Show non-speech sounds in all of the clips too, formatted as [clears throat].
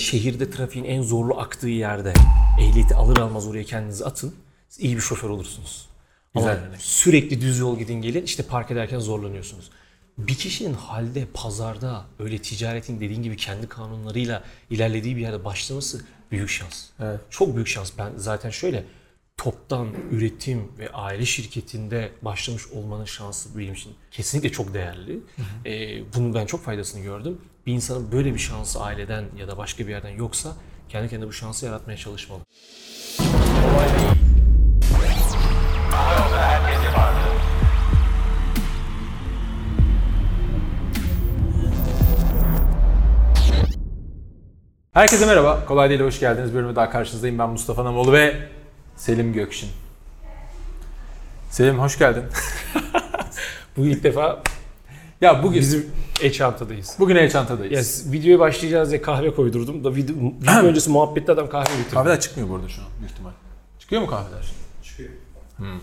şehirde trafiğin en zorlu aktığı yerde ehliyeti alır almaz oraya kendinizi atın. Siz iyi bir şoför olursunuz. Ama örnek. sürekli düz yol gidin gelin işte park ederken zorlanıyorsunuz. Bir kişinin halde, pazarda, öyle ticaretin dediğin gibi kendi kanunlarıyla ilerlediği bir yerde başlaması büyük şans. Evet. Çok büyük şans. Ben zaten şöyle toptan üretim ve aile şirketinde başlamış olmanın şansı benim için kesinlikle çok değerli. Ee, bunun ben çok faydasını gördüm. Bir insanın böyle bir şansı aileden ya da başka bir yerden yoksa kendi kendine bu şansı yaratmaya çalışmalı. Herkese merhaba. Kolay değil hoş geldiniz. Bir bölüme daha karşınızdayım. Ben Mustafa Namoğlu ve Selim Gökşin. Selim hoş geldin. [laughs] Bu ilk defa ya bugün bizim e-çantadayız. bugün e-çantadayız. Yes, videoya başlayacağız diye kahve koydurdum da video, [clears throat] video öncesi muhabbette adam kahve getirdi. Kahveler çıkmıyor burada şu an büyük ihtimal. Çıkıyor mu kahveler? Çıkıyor.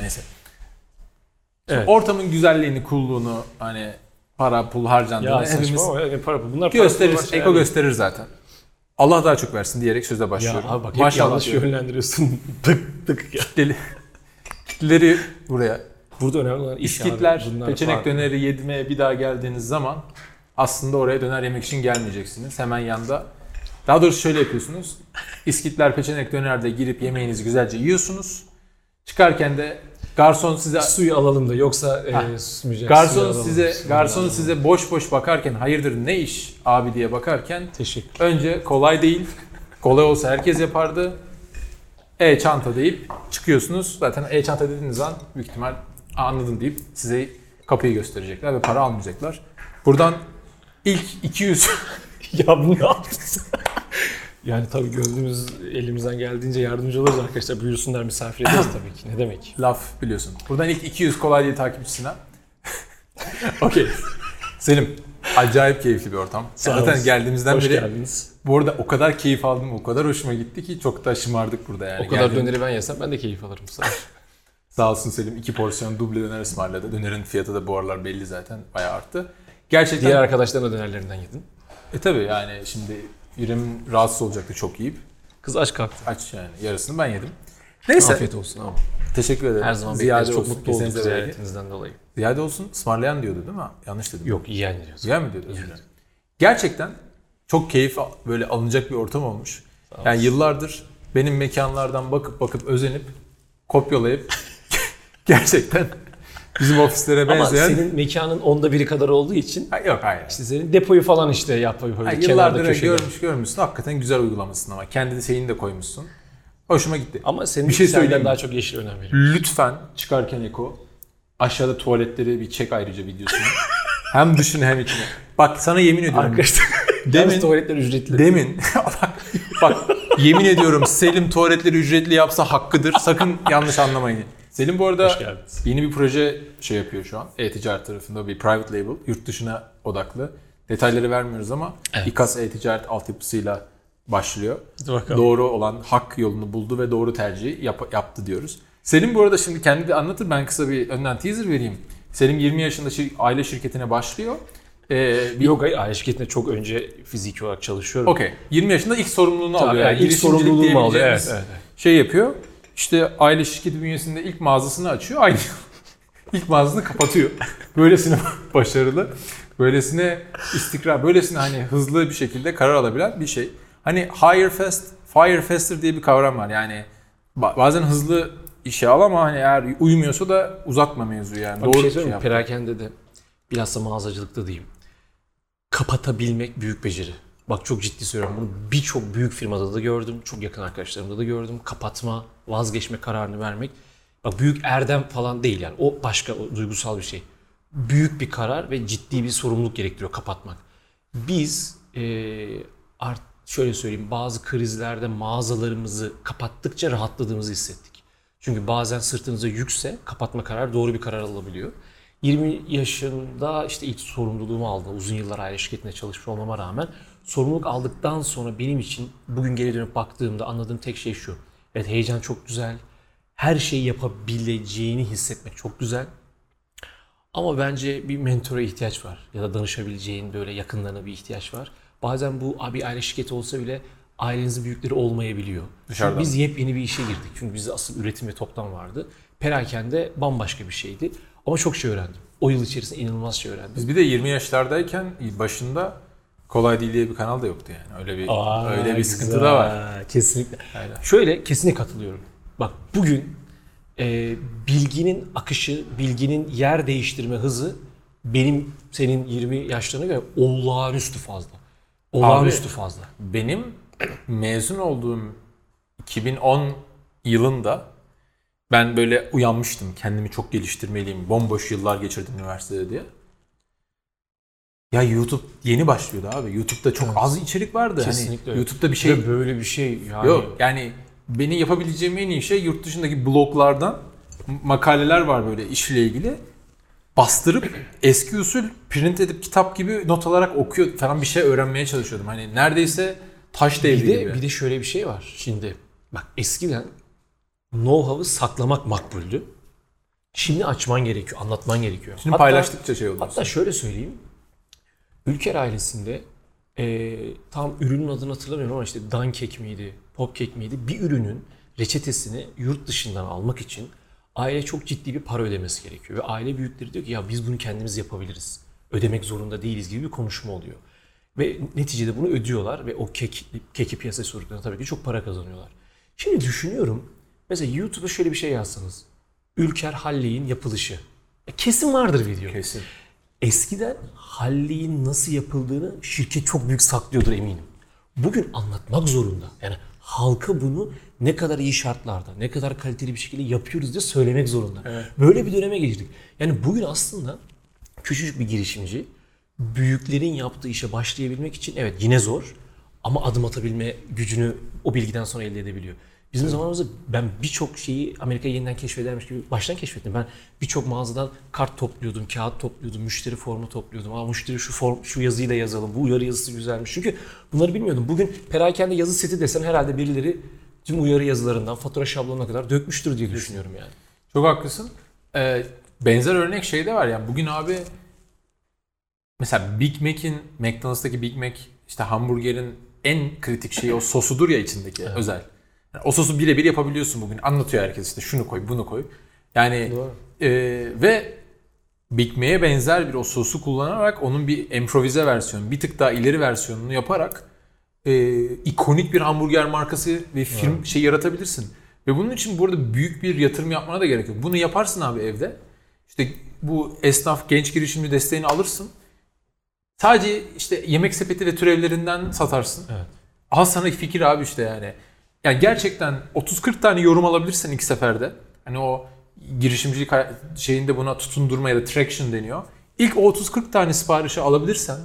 neyse. Evet. Ortamın güzelliğini, kulluğunu, hani para, pul harcandığını Ya hepimiz saçma yani para bunlar para gösterir, pul şeyler eko değil. gösterir zaten. Allah daha çok versin diyerek söze başlıyorum. Ya abi bak hep Maşallah yanlış diyorum. yönlendiriyorsun. [laughs] tık tık ya. Kitleli- kitleleri buraya Burada önemli olan iş İskitler, abi. Bunlar peçenek farklı. döneri yedmeye bir daha geldiğiniz zaman aslında oraya döner yemek için gelmeyeceksiniz. Hemen yanda. Daha doğrusu şöyle yapıyorsunuz. İskitler, peçenek dönerde girip yemeğinizi güzelce yiyorsunuz. Çıkarken de garson size Suyu alalım da yoksa Ha. e, susmayacak. garson alalım. size garson alalım. size boş boş bakarken hayırdır ne iş abi diye bakarken Teşekkür. önce kolay değil. Kolay olsa herkes yapardı. E-çanta deyip çıkıyorsunuz. Zaten e-çanta dediğiniz an büyük ihtimal anladın deyip size kapıyı gösterecekler ve para almayacaklar. Buradan ilk 200 [laughs] ya bunu ne yaptın? yani tabii gönlümüz elimizden geldiğince yardımcı oluruz arkadaşlar. Buyursunlar misafir ederiz [clears throat] tabii ki. Ne demek? laf biliyorsun. Buradan ilk 200 kolay değil takipçisine. [laughs] Okey. Selim. Acayip keyifli bir ortam. Sağ Zaten olasın. geldiğimizden Hoş beri geldiniz. bu arada o kadar keyif aldım, o kadar hoşuma gitti ki çok da şımardık burada yani. O kadar Geldiğim- döneri ben yesem ben de keyif alırım. [laughs] Sağ ol. Sağ olsun Selim iki porsiyon duble döner ısmarladı. Dönerin fiyatı da bu aralar belli zaten bayağı arttı. Gerçekten Diğer arkadaşların da dönerlerinden yedin. e tabi yani şimdi yüreğim rahatsız olacaktı çok yiyip. Kız aç kalktı. Aç yani yarısını ben yedim. Neyse Afiyet olsun abi. teşekkür ederim. Her zaman Ziyade. Çok mutlu olduk ziyaretinizden dolayı. Ziyade olsun ısmarlayan diyordu değil mi? Yanlış dedim. Yok yiyen diyorsun. Ziya mı diyordu? Özür dilerim. Gerçekten çok keyif böyle alınacak bir ortam olmuş. Yani yıllardır benim mekanlardan bakıp bakıp özenip kopyalayıp gerçekten bizim ofislere Ama benzeyen senin mekanın onda biri kadar olduğu için Ha, yok hayır. işte senin depoyu falan işte yap böyle Ha, kenarda köşede. görmüş görmüşsün. Hakikaten güzel uygulamasın ama. Kendi şeyini de koymuşsun. Hoşuma gitti. Ama senin Bir şey söyleyeyim daha çok yeşil önem veriyor. Lütfen çıkarken Eko aşağıda tuvaletleri bir çek ayrıca videosunu. [laughs] hem dışını hem içini. Bak sana yemin ediyorum. Arkadaşlar [laughs] Demin- demin tuvaletler ücretli. Demin [laughs] bak, bak yemin ediyorum Selim tuvaletleri ücretli yapsa hakkıdır. Sakın yanlış anlamayın. Selim bu arada yeni bir proje şey yapıyor şu an. E-ticaret tarafında bir private label. Yurt dışına odaklı. Detayları vermiyoruz ama Evet. İKAS e-ticaret altyapısıyla başlıyor. Bakalım. Doğru olan hak yolunu buldu ve doğru tercihi yap- yaptı diyoruz. Selim bu arada şimdi kendi anlatır. Ben kısa bir önden teaser vereyim. Selim 20 yaşında şir- aile şirketine başlıyor. Ee, bir Yok hayır aile şirketinde çok önce fiziki olarak çalışıyorum. Okey. 20 yaşında ilk sorumluluğunu Tabii, alıyor. yani ilk sorumluluğumu alıyor, evet, evet. Şey yapıyor. İşte aile şirketi bünyesinde ilk mağazasını açıyor. Aynı [laughs] ilk mağazasını kapatıyor. Böylesine [laughs] başarılı, böylesine istikrar, böylesine hani hızlı bir şekilde karar alabilen bir şey. Hani hire fast, fire faster diye bir kavram var. Yani ba- bazen hızlı işe al ama hani eğer uymuyorsa da uzatma mevzuyu yani. Bak Doğru bir şey şey söyleyeyim. Perakende de bilhassa mağazacılıkta diyeyim. Kapatabilmek büyük beceri. Bak çok ciddi söylüyorum. Bunu birçok büyük firmada da gördüm. Çok yakın arkadaşlarımda da gördüm. Kapatma, vazgeçme kararını vermek. Bak büyük erdem falan değil yani. O başka o duygusal bir şey. Büyük bir karar ve ciddi bir sorumluluk gerektiriyor kapatmak. Biz eee art, şöyle söyleyeyim bazı krizlerde mağazalarımızı kapattıkça rahatladığımızı hissettik. Çünkü bazen sırtınıza yükse kapatma kararı doğru bir karar alabiliyor. 20 yaşında işte ilk sorumluluğumu aldım. Uzun yıllar aile şirketinde çalışmış olmama rağmen sorumluluk aldıktan sonra benim için bugün geri dönüp baktığımda anladığım tek şey şu. Evet heyecan çok güzel. Her şeyi yapabileceğini hissetmek çok güzel. Ama bence bir mentora ihtiyaç var. Ya da danışabileceğin böyle yakınlarına bir ihtiyaç var. Bazen bu abi aile şirketi olsa bile ailenizin büyükleri olmayabiliyor. Dışarıdan. Çünkü biz yepyeni bir işe girdik. Çünkü bizde asıl üretim ve toplam vardı. Perakende bambaşka bir şeydi. Ama çok şey öğrendim. O yıl içerisinde inanılmaz şey öğrendim. Biz bir de 20 yaşlardayken başında Kolay Değil diye bir kanal da yoktu yani. Öyle bir Aa, öyle bir sıkıntı güzel. da var. Kesinlikle. Aynen. Şöyle kesinlikle katılıyorum. Bak bugün e, bilginin akışı, bilginin yer değiştirme hızı benim senin 20 yaşlarına göre olağanüstü fazla. Olağanüstü fazla. Benim mezun olduğum 2010 yılında ben böyle uyanmıştım. Kendimi çok geliştirmeliyim. Bomboş yıllar geçirdim üniversitede diye. Ya YouTube yeni başlıyordu abi. YouTube'da çok az içerik vardı. Kesinlikle hani. YouTube'da bir şey Ve böyle bir şey yani. Yok yani beni yapabileceğim en iyi şey yurt dışındaki bloglardan makaleler var böyle işle ilgili. Bastırıp eski usul print edip kitap gibi not alarak okuyor falan bir şey öğrenmeye çalışıyordum. Hani neredeyse taş devri Bir de, gibi. bir de şöyle bir şey var. Şimdi bak eskiden know-how'ı saklamak makbuldü. Şimdi açman gerekiyor, anlatman gerekiyor. Şimdi paylaştıkça şey oluyor. Hatta şöyle söyleyeyim. Ülker ailesinde e, tam ürünün adını hatırlamıyorum ama işte dan kek miydi, pop kek miydi? Bir ürünün reçetesini yurt dışından almak için aile çok ciddi bir para ödemesi gerekiyor. Ve aile büyükleri diyor ki ya biz bunu kendimiz yapabiliriz. Ödemek zorunda değiliz gibi bir konuşma oluyor. Ve neticede bunu ödüyorlar ve o kek, keki piyasaya sorduklarında tabii ki çok para kazanıyorlar. Şimdi düşünüyorum. Mesela YouTube'a şöyle bir şey yazsanız. Ülker Halley'in yapılışı. E, Kesin vardır video. Kesin. Eskiden Halley'in nasıl yapıldığını şirket çok büyük saklıyordur eminim. Bugün anlatmak zorunda. Yani halka bunu ne kadar iyi şartlarda, ne kadar kaliteli bir şekilde yapıyoruz diye söylemek zorunda. Böyle bir döneme geçtik. Yani bugün aslında küçücük bir girişimci büyüklerin yaptığı işe başlayabilmek için evet yine zor ama adım atabilme gücünü o bilgiden sonra elde edebiliyor. Bizim zamanımızda ben birçok şeyi Amerika'yı yeniden keşfedermiş gibi baştan keşfettim. Ben birçok mağazadan kart topluyordum, kağıt topluyordum, müşteri formu topluyordum. Aa müşteri şu form, şu yazıyı da yazalım, bu uyarı yazısı güzelmiş. Çünkü bunları bilmiyordum. Bugün perakende yazı seti desen herhalde birileri tüm uyarı yazılarından fatura şablonuna kadar dökmüştür diye düşünüyorum yani. Çok haklısın. Ee, benzer örnek şey de var yani bugün abi mesela Big Mac'in McDonald's'taki Big Mac işte hamburgerin en kritik şeyi o sosudur ya içindeki özel. Yani o sosu birebir yapabiliyorsun bugün. Anlatıyor herkes işte şunu koy, bunu koy. Yani Doğru. e, ve Big Mac'e benzer bir o sosu kullanarak onun bir improvize versiyonu, bir tık daha ileri versiyonunu yaparak e, ikonik bir hamburger markası ve firm şey yaratabilirsin. Ve bunun için burada büyük bir yatırım yapmana da gerek yok. Bunu yaparsın abi evde. İşte bu esnaf genç girişimci desteğini alırsın. Sadece işte yemek sepeti ve türevlerinden satarsın. Evet. Al sana fikir abi işte yani. Yani gerçekten 30-40 tane yorum alabilirsen ilk seferde. Hani o girişimcilik şeyinde buna tutundurma ya da traction deniyor. İlk o 30-40 tane siparişi alabilirsen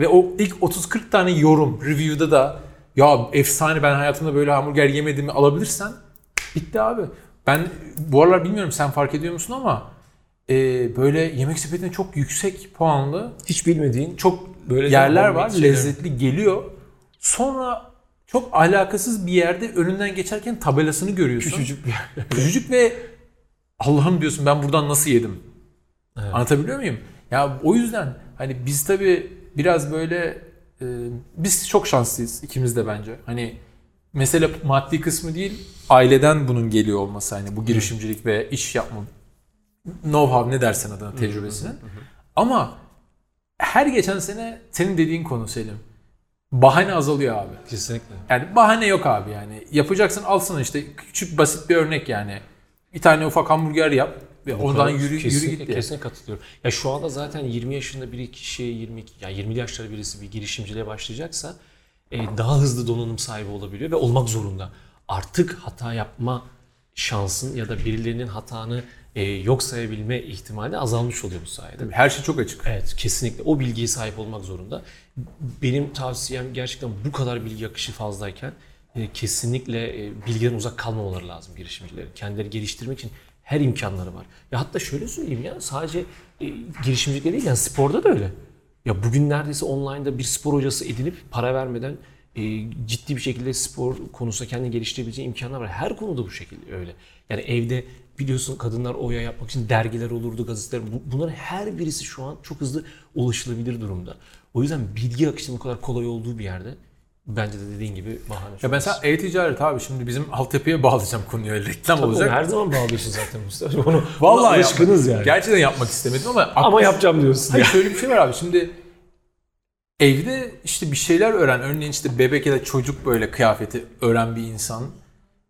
ve o ilk 30-40 tane yorum review'da da ya efsane ben hayatımda böyle hamburger yemedim alabilirsen bitti abi. Ben bu aralar bilmiyorum sen fark ediyor musun ama e, böyle yemek sepetinde çok yüksek puanlı Hiç bilmediğin çok Böyle yerler var. Lezzetli geliyor. Sonra çok alakasız bir yerde önünden geçerken tabelasını görüyorsun. küçücük bir yer. [laughs] Küçücük ve Allah'ım diyorsun ben buradan nasıl yedim? Evet. Anlatabiliyor muyum? Ya o yüzden hani biz tabii biraz böyle e, biz çok şanslıyız ikimiz de bence. Hani mesele maddi kısmı değil aileden bunun geliyor olması hani bu girişimcilik ve iş yapma know-how ne dersen adına tecrübesinin. Ama her geçen sene senin dediğin konu Selim. Bahane azalıyor abi. Kesinlikle. Yani bahane yok abi yani. Yapacaksın alsana işte küçük basit bir örnek yani. Bir tane ufak hamburger yap ve Bu kadar- yürü, yürü git. Kesinlikle katılıyorum. Ya şu anda zaten 20 yaşında bir kişi 22 ya 20 yaşları birisi bir girişimciliğe başlayacaksa e, daha hızlı donanım sahibi olabiliyor ve olmak zorunda. Artık hata yapma şansın ya da birilerinin hatanı e, yok sayabilme ihtimali azalmış oluyor bu sayede. Her şey çok açık. Evet kesinlikle o bilgiye sahip olmak zorunda. Benim tavsiyem gerçekten bu kadar bilgi akışı fazlayken e, kesinlikle e, bilgiden uzak kalmamaları lazım girişimcilerin. Kendileri geliştirmek için her imkanları var. Ya hatta şöyle söyleyeyim ya sadece e, girişimcilikte değil yani sporda da öyle. Ya bugün neredeyse online'da bir spor hocası edinip para vermeden e, ciddi bir şekilde spor konusunda kendini geliştirebileceği imkanlar var. Her konuda bu şekilde öyle. Yani evde biliyorsun kadınlar oya yapmak için dergiler olurdu, gazeteler. Bu, bunların her birisi şu an çok hızlı ulaşılabilir durumda. O yüzden bilgi akışının bu kadar kolay olduğu bir yerde bence de dediğin gibi bahane. Ya mesela e-ticaret abi şimdi bizim altyapıya bağlayacağım konuyu reklam olacak. Her zaman bağlıyorsun zaten Mustafa. Onu, Vallahi alışkınız yani. Gerçekten yapmak istemedim ama Ama yapacağım diyorsun. Hayır şöyle bir şey var abi şimdi evde işte bir şeyler öğren. Örneğin işte bebek ya da çocuk böyle kıyafeti öğren bir insan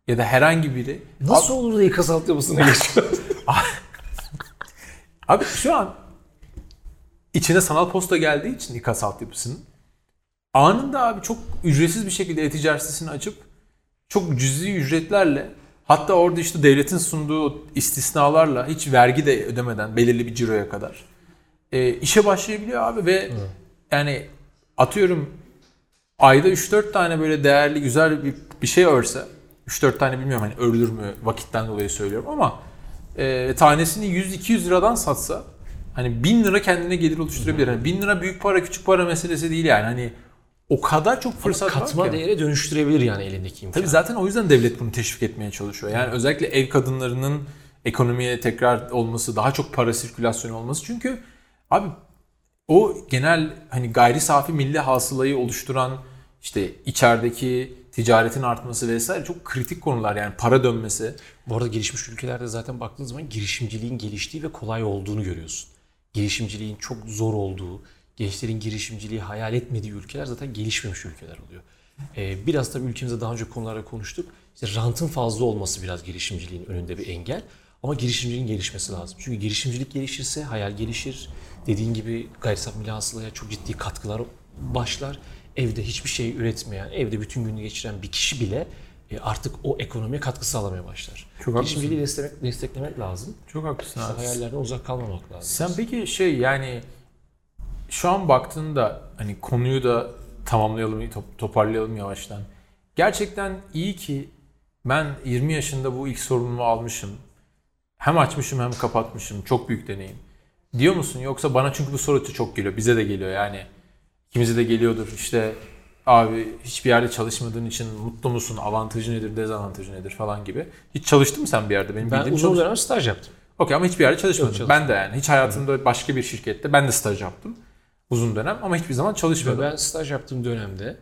ya da herhangi biri. Nasıl olur da ikaz altyapısına geçiyor? [laughs] Abi şu an içine sanal posta geldiği için İKAS altyapısının anında abi çok ücretsiz bir şekilde e-ticaret sitesini açıp çok cüzi ücretlerle hatta orada işte devletin sunduğu istisnalarla hiç vergi de ödemeden belirli bir ciroya kadar e, işe başlayabiliyor abi ve yani atıyorum ayda 3-4 tane böyle değerli güzel bir, bir şey örse 3-4 tane bilmiyorum hani örülür mü vakitten dolayı söylüyorum ama e, tanesini 100-200 liradan satsa hani 1000 lira kendine gelir oluşturabilir. Hani 1000 lira büyük para küçük para meselesi değil yani. Hani o kadar çok fırsat Katma var ki. değere dönüştürebilir yani elindeki imkan. Tabii zaten o yüzden devlet bunu teşvik etmeye çalışıyor. Yani özellikle ev kadınlarının ekonomiye tekrar olması, daha çok para sirkülasyonu olması. Çünkü abi o genel hani gayri safi milli hasılayı oluşturan işte içerideki ticaretin artması vesaire çok kritik konular yani para dönmesi. Bu arada gelişmiş ülkelerde zaten baktığın zaman girişimciliğin geliştiği ve kolay olduğunu görüyorsun. Girişimciliğin çok zor olduğu, gençlerin girişimciliği hayal etmediği ülkeler zaten gelişmemiş ülkeler oluyor. Ee, biraz tabii ülkemizde daha önce konularda konuştuk. İşte rantın fazla olması biraz girişimciliğin önünde bir engel. Ama girişimciliğin gelişmesi lazım. Çünkü girişimcilik gelişirse hayal gelişir. Dediğin gibi gayri safi milli hasılaya çok ciddi katkılar başlar. Evde hiçbir şey üretmeyen, evde bütün gününü geçiren bir kişi bile e, artık o ekonomiye katkı sağlamaya başlar. Çok haklısın. Girişimciliği desteklemek, desteklemek lazım. Çok haklısın abi. Hayallerden uzak kalmamak lazım. Sen peki şey yani şu an baktığında hani konuyu da tamamlayalım, top- toparlayalım yavaştan. Gerçekten iyi ki ben 20 yaşında bu ilk sorumluluğu almışım. Hem açmışım hem kapatmışım. Çok büyük deneyim. Diyor musun? Yoksa bana çünkü bu soru çok geliyor. Bize de geliyor yani. İkimize de geliyordur. İşte abi hiçbir yerde çalışmadığın için mutlu musun? Avantajı nedir, dezavantajı nedir falan gibi. Hiç çalıştın mı sen bir yerde? Benim Ben bildiğim uzun dönem staj yaptım. Okey ama hiçbir yerde çalışmadım. Yok, ben de yani. Hiç hayatımda başka bir şirkette ben de staj yaptım. Uzun dönem ama hiçbir zaman çalışmadım. ben staj yaptığım dönemde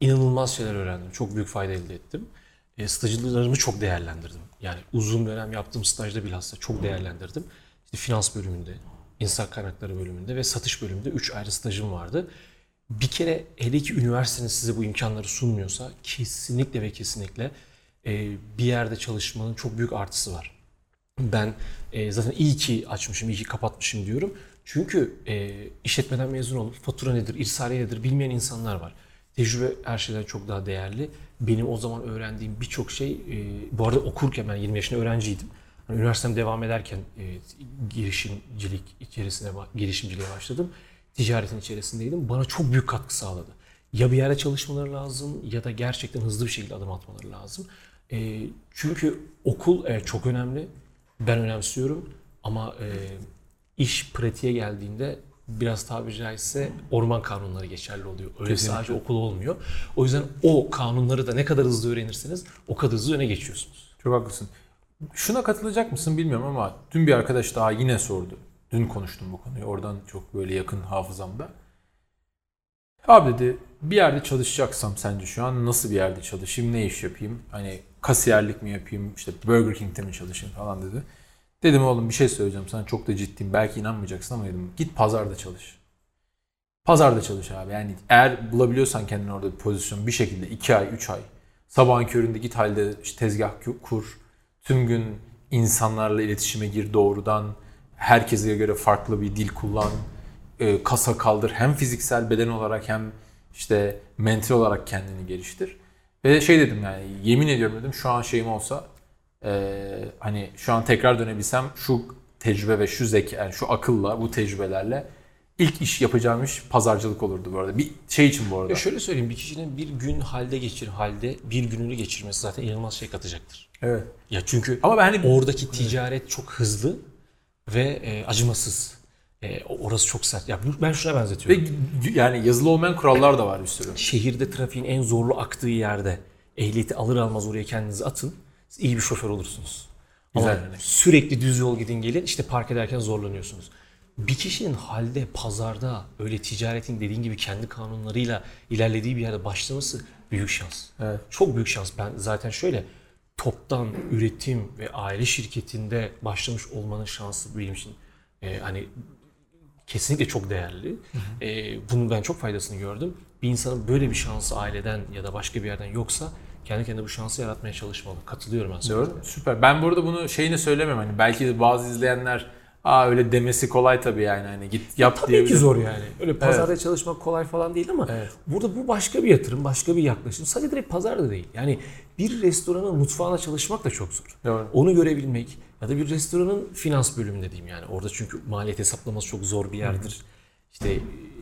inanılmaz şeyler öğrendim. Çok büyük fayda elde ettim. E, stajlarımı çok değerlendirdim. Yani uzun dönem yaptığım stajda bilhassa çok değerlendirdim. İşte finans bölümünde, insan kaynakları bölümünde ve satış bölümünde 3 ayrı stajım vardı. Bir kere hele ki üniversitenin size bu imkanları sunmuyorsa kesinlikle ve kesinlikle e, bir yerde çalışmanın çok büyük artısı var. Ben e, zaten iyi ki açmışım, iyi ki kapatmışım diyorum. Çünkü e, işletmeden mezun olup fatura nedir, irsaliye nedir bilmeyen insanlar var. Tecrübe her şeyden çok daha değerli. Benim o zaman öğrendiğim birçok şey, bu arada okurken ben 20 yaşında öğrenciydim. Hani üniversitem devam ederken e, girişimcilik içerisine, girişimciliğe başladım. Ticaretin içerisindeydim. Bana çok büyük katkı sağladı. Ya bir yerde çalışmaları lazım ya da gerçekten hızlı bir şekilde adım atmaları lazım. E, çünkü okul evet, çok önemli. Ben önemsiyorum ama e, iş pratiğe geldiğinde biraz tabiri caizse orman kanunları geçerli oluyor. Öyle Kesinlikle. sadece okul olmuyor. O yüzden o kanunları da ne kadar hızlı öğrenirseniz o kadar hızlı öne geçiyorsunuz. Çok haklısın. Şuna katılacak mısın bilmiyorum ama dün bir arkadaş daha yine sordu. Dün konuştum bu konuyu. Oradan çok böyle yakın hafızamda. Abi dedi bir yerde çalışacaksam sence şu an nasıl bir yerde çalışayım, ne iş yapayım? Hani kasiyerlik mi yapayım, işte Burger King'de mi çalışayım falan dedi. Dedim oğlum bir şey söyleyeceğim sana çok da ciddiyim. Belki inanmayacaksın ama dedim git pazarda çalış. Pazarda çalış abi. Yani eğer bulabiliyorsan kendini orada bir pozisyon bir şekilde 2 ay, 3 ay. Sabahın köründe git halde işte tezgah ku- kur. Tüm gün insanlarla iletişime gir doğrudan. Herkese göre farklı bir dil kullan. e, kasa kaldır. Hem fiziksel beden olarak hem işte mental olarak kendini geliştir. Ve şey dedim yani yemin ediyorum dedim şu an şeyim olsa e, hani şu an tekrar dönebilsem şu tecrübe ve şu zeka yani şu akılla bu tecrübelerle ilk iş yapacağım iş pazarcılık olurdu bu arada. Bir şey için bu arada. Ya şöyle söyleyeyim bir kişinin bir gün halde geçir halde bir gününü geçirmesi zaten inanılmaz şey katacaktır. Evet. Ya çünkü Ama ben hani oradaki ticaret çok hızlı ve e, acımasız. E, orası çok sert. Ya ben şuna ve benzetiyorum. yani yazılı olmayan kurallar da var bir sürü. Şehirde trafiğin en zorlu aktığı yerde ehliyeti alır almaz oraya kendinizi atın. Siz iyi bir şoför olursunuz. Güzel Ama sürekli düz yol gidin gelin işte park ederken zorlanıyorsunuz. Bir kişinin halde, pazarda öyle ticaretin dediğin gibi kendi kanunlarıyla ilerlediği bir yerde başlaması büyük şans. Evet. Çok büyük şans. Ben zaten şöyle toptan üretim ve aile şirketinde başlamış olmanın şansı benim için e, hani kesinlikle çok değerli. E, bunun ben çok faydasını gördüm. Bir insanın böyle bir şansı aileden ya da başka bir yerden yoksa kendi kendine bu şansı yaratmaya çalışmalı. Katılıyorum sana. Doğru. Süper. Ben burada bunu şeyini söylemem hani belki de bazı izleyenler aa öyle demesi kolay tabii yani hani git yap Tabii ki diyebilir. zor yani. Öyle pazarda çalışmak kolay falan değil ama Evet. burada bu başka bir yatırım, başka bir yaklaşım. Sadece direkt pazar da değil. Yani bir restoranın mutfağına çalışmak da çok zor. Doğru. Onu görebilmek ya da bir restoranın finans bölümünde diyeyim yani. Orada çünkü maliyet hesaplaması çok zor bir yerdir. İşte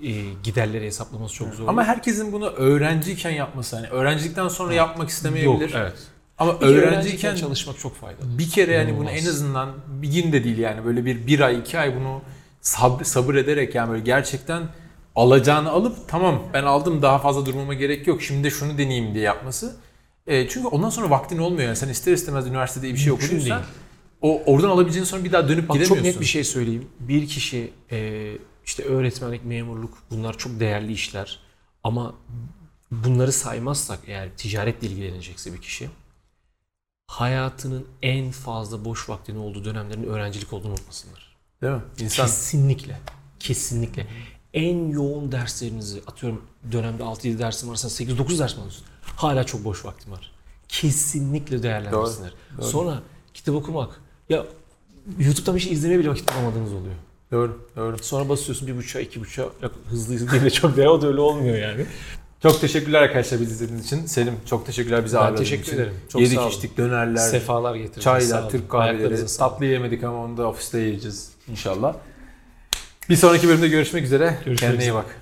e, giderleri hesaplaması çok zor. Ama herkesin bunu öğrenciyken yapması hani öğrencilikten sonra yapmak istemeyebilir. Yok, evet. Ama Bir öğrenciyken çalışmak çok faydalı. bir kere yani bunu en azından bir gün de değil yani böyle bir bir ay iki ay bunu sabır, sabır ederek yani böyle gerçekten alacağını alıp tamam ben aldım daha fazla durmama gerek yok şimdi de şunu deneyeyim diye yapması. E, çünkü ondan sonra vaktin olmuyor yani sen ister istemez üniversitede bir şey Mümkün okuduysan değil. o oradan alabileceğin sonra bir daha dönüp Bak gidemiyorsun. çok net bir şey söyleyeyim. Bir kişi e, işte öğretmenlik, memurluk bunlar çok değerli işler. Ama bunları saymazsak eğer ticaretle ilgilenecekse bir kişi hayatının en fazla boş vaktinin olduğu dönemlerin öğrencilik olduğunu unutmasınlar. Değil mi? İnsan Kesinlikle. Kesinlikle. En yoğun derslerinizi atıyorum dönemde 6-7 dersin varsa 8-9 ders mi alıyorsun? Hala çok boş vaktim var. Kesinlikle değerlendirsinler. Doğru, doğru. Sonra kitap okumak. Ya YouTube'dan bir şey izlemeye bile vakit bulamadığınız oluyor. doğru doğru. Sonra basıyorsun bir buçuğa iki buçuğa hızlı hızlı değil de çok değer o da öyle olmuyor yani. Çok teşekkürler arkadaşlar bizi izlediğiniz için. Selim çok teşekkürler bizi Ben ağırladığın teşekkür için. ederim. Çok Yedik sağ olun. içtik dönerler, Sefalar getirdiniz. çaylar. Türk kahveleri. Tatlı yemedik ama onu da ofiste yiyeceğiz inşallah. Bir sonraki bölümde görüşmek üzere. Görüşmek Kendine iyi üzere. bak.